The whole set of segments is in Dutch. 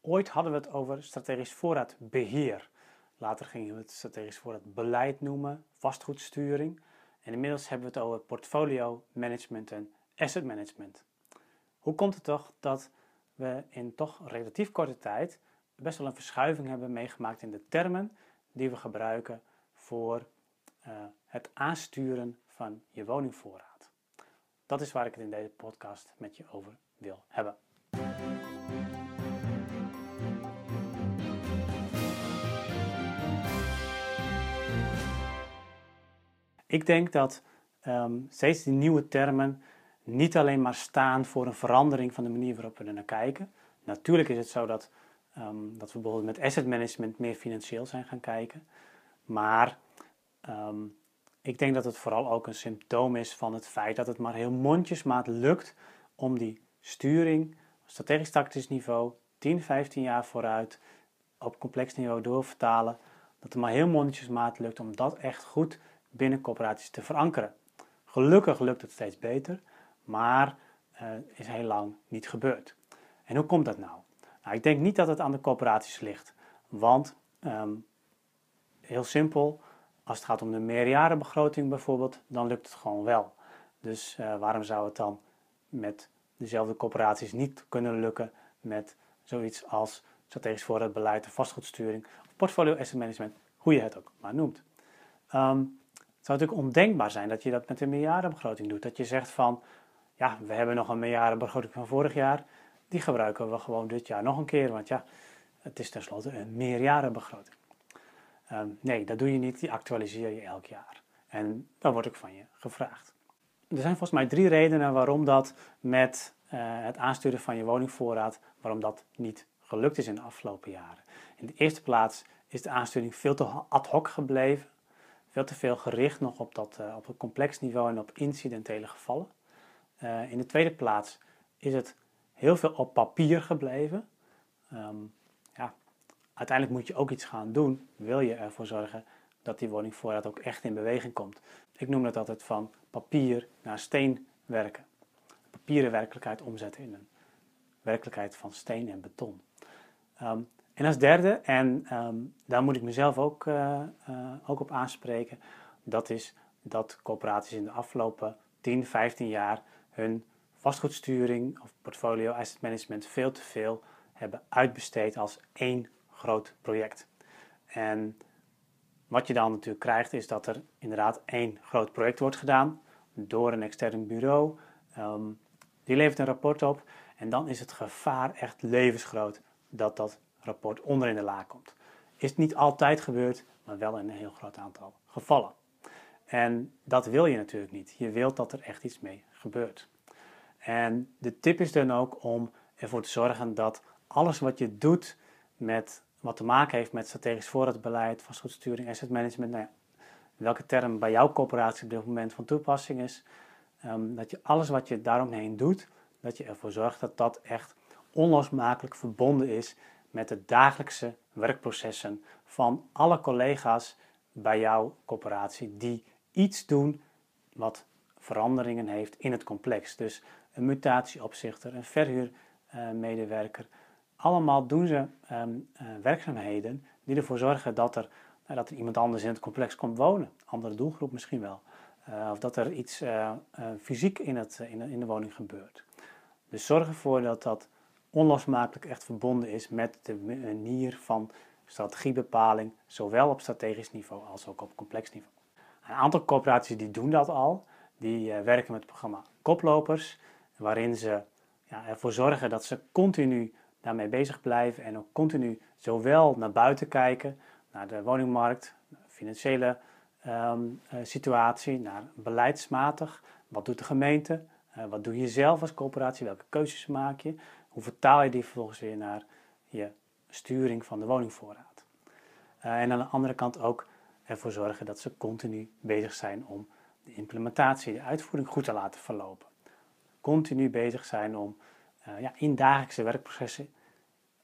Ooit hadden we het over strategisch voorraadbeheer. Later gingen we het strategisch voorraadbeleid noemen, vastgoedsturing. En inmiddels hebben we het over portfolio management en asset management. Hoe komt het toch dat we in toch relatief korte tijd best wel een verschuiving hebben meegemaakt in de termen die we gebruiken voor uh, het aansturen van je woningvoorraad? Dat is waar ik het in deze podcast met je over wil hebben. Ik denk dat um, steeds die nieuwe termen niet alleen maar staan voor een verandering van de manier waarop we er naar kijken. Natuurlijk is het zo dat, um, dat we bijvoorbeeld met asset management meer financieel zijn gaan kijken. Maar um, ik denk dat het vooral ook een symptoom is van het feit dat het maar heel mondjesmaat lukt om die sturing, strategisch tactisch niveau, 10, 15 jaar vooruit, op complex niveau doorvertalen. Dat het maar heel mondjesmaat lukt om dat echt goed binnen corporaties te verankeren. Gelukkig lukt het steeds beter, maar uh, is heel lang niet gebeurd. En hoe komt dat nou? nou? Ik denk niet dat het aan de corporaties ligt, want um, heel simpel, als het gaat om de meerjarenbegroting bijvoorbeeld, dan lukt het gewoon wel. Dus uh, waarom zou het dan met dezelfde corporaties niet kunnen lukken met zoiets als strategisch voorraadbeleid, vastgoedsturing of portfolio asset management, hoe je het ook maar noemt. Um, het zou natuurlijk ondenkbaar zijn dat je dat met een meerjarenbegroting doet. Dat je zegt van, ja, we hebben nog een meerjarenbegroting van vorig jaar. Die gebruiken we gewoon dit jaar nog een keer. Want ja, het is tenslotte een meerjarenbegroting. Um, nee, dat doe je niet. Die actualiseer je elk jaar. En dan wordt ook van je gevraagd. Er zijn volgens mij drie redenen waarom dat met uh, het aansturen van je woningvoorraad, waarom dat niet gelukt is in de afgelopen jaren. In de eerste plaats is de aansturing veel te ad hoc gebleven veel te veel gericht nog op, dat, uh, op het complex niveau en op incidentele gevallen. Uh, in de tweede plaats is het heel veel op papier gebleven. Um, ja, uiteindelijk moet je ook iets gaan doen, wil je ervoor zorgen dat die woningvoorraad ook echt in beweging komt. Ik noem dat altijd van papier naar steen werken. Papieren werkelijkheid omzetten in een werkelijkheid van steen en beton. Um, en als derde, en ehm, daar moet ik mezelf ook, uh, uh, ook op aanspreken, dat is dat corporaties in de afgelopen 10, 15 jaar hun vastgoedsturing of portfolio asset management veel te veel hebben uitbesteed als één groot project. En wat je dan natuurlijk krijgt is dat er inderdaad één groot project wordt gedaan door een extern bureau. Um, die levert een rapport op en dan is het gevaar echt levensgroot dat dat rapport onder in de la komt. Is niet altijd gebeurd, maar wel in een heel groot aantal gevallen. En dat wil je natuurlijk niet. Je wilt dat er echt iets mee gebeurt. En de tip is dan ook om ervoor te zorgen dat alles wat je doet met wat te maken heeft met strategisch voorraadbeleid, vastgoedsturing, asset management, nou ja, welke term bij jouw corporatie op dit moment van toepassing is, um, dat je alles wat je daaromheen doet, dat je ervoor zorgt dat dat echt onlosmakelijk verbonden is met de dagelijkse werkprocessen van alle collega's bij jouw corporatie die iets doen wat veranderingen heeft in het complex. Dus een mutatieopzichter, een verhuurmedewerker. allemaal doen ze um, uh, werkzaamheden die ervoor zorgen dat er, nou, dat er iemand anders in het complex komt wonen. Andere doelgroep misschien wel. Uh, of dat er iets uh, fysiek in, het, in de woning gebeurt. Dus zorg ervoor dat dat onlosmakelijk echt verbonden is met de manier van strategiebepaling, zowel op strategisch niveau als ook op complex niveau. Een aantal corporaties die doen dat al. Die uh, werken met het programma Koplopers, waarin ze ja, ervoor zorgen dat ze continu daarmee bezig blijven en ook continu zowel naar buiten kijken, naar de woningmarkt, financiële um, uh, situatie, naar beleidsmatig, wat doet de gemeente, wat doe je zelf als corporatie, welke keuzes maak je, hoe vertaal je die vervolgens weer naar je sturing van de woningvoorraad? Uh, en aan de andere kant ook ervoor zorgen dat ze continu bezig zijn om de implementatie, de uitvoering goed te laten verlopen. Continu bezig zijn om uh, ja, in dagelijkse werkprocessen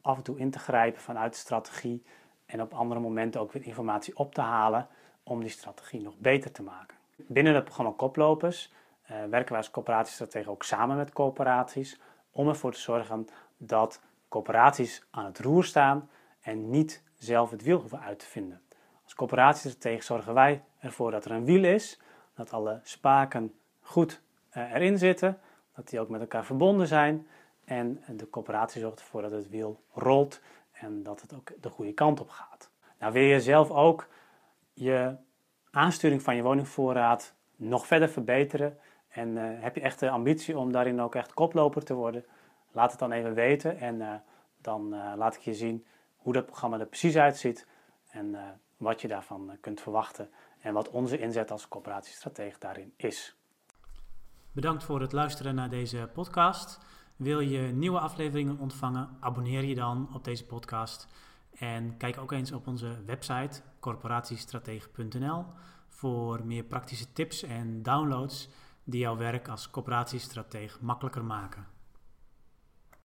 af en toe in te grijpen vanuit de strategie en op andere momenten ook weer informatie op te halen om die strategie nog beter te maken. Binnen het programma Koplopers uh, werken wij als coöperatiestrategen ook samen met coöperaties om ervoor te zorgen dat coöperaties aan het roer staan en niet zelf het wiel hoeven uit te vinden. Als coöperatiestratege zorgen wij ervoor dat er een wiel is, dat alle spaken goed eh, erin zitten, dat die ook met elkaar verbonden zijn en de coöperatie zorgt ervoor dat het wiel rolt en dat het ook de goede kant op gaat. Nou wil je zelf ook je aansturing van je woningvoorraad nog verder verbeteren en uh, heb je echt de ambitie om daarin ook echt koploper te worden, laat het dan even weten en uh, dan uh, laat ik je zien hoe dat programma er precies uitziet en wat je daarvan kunt verwachten en wat onze inzet als coöperatiestratege daarin is. Bedankt voor het luisteren naar deze podcast. Wil je nieuwe afleveringen ontvangen? Abonneer je dan op deze podcast. En kijk ook eens op onze website corporatiestratege.nl voor meer praktische tips en downloads die jouw werk als coöperatiestratege makkelijker maken.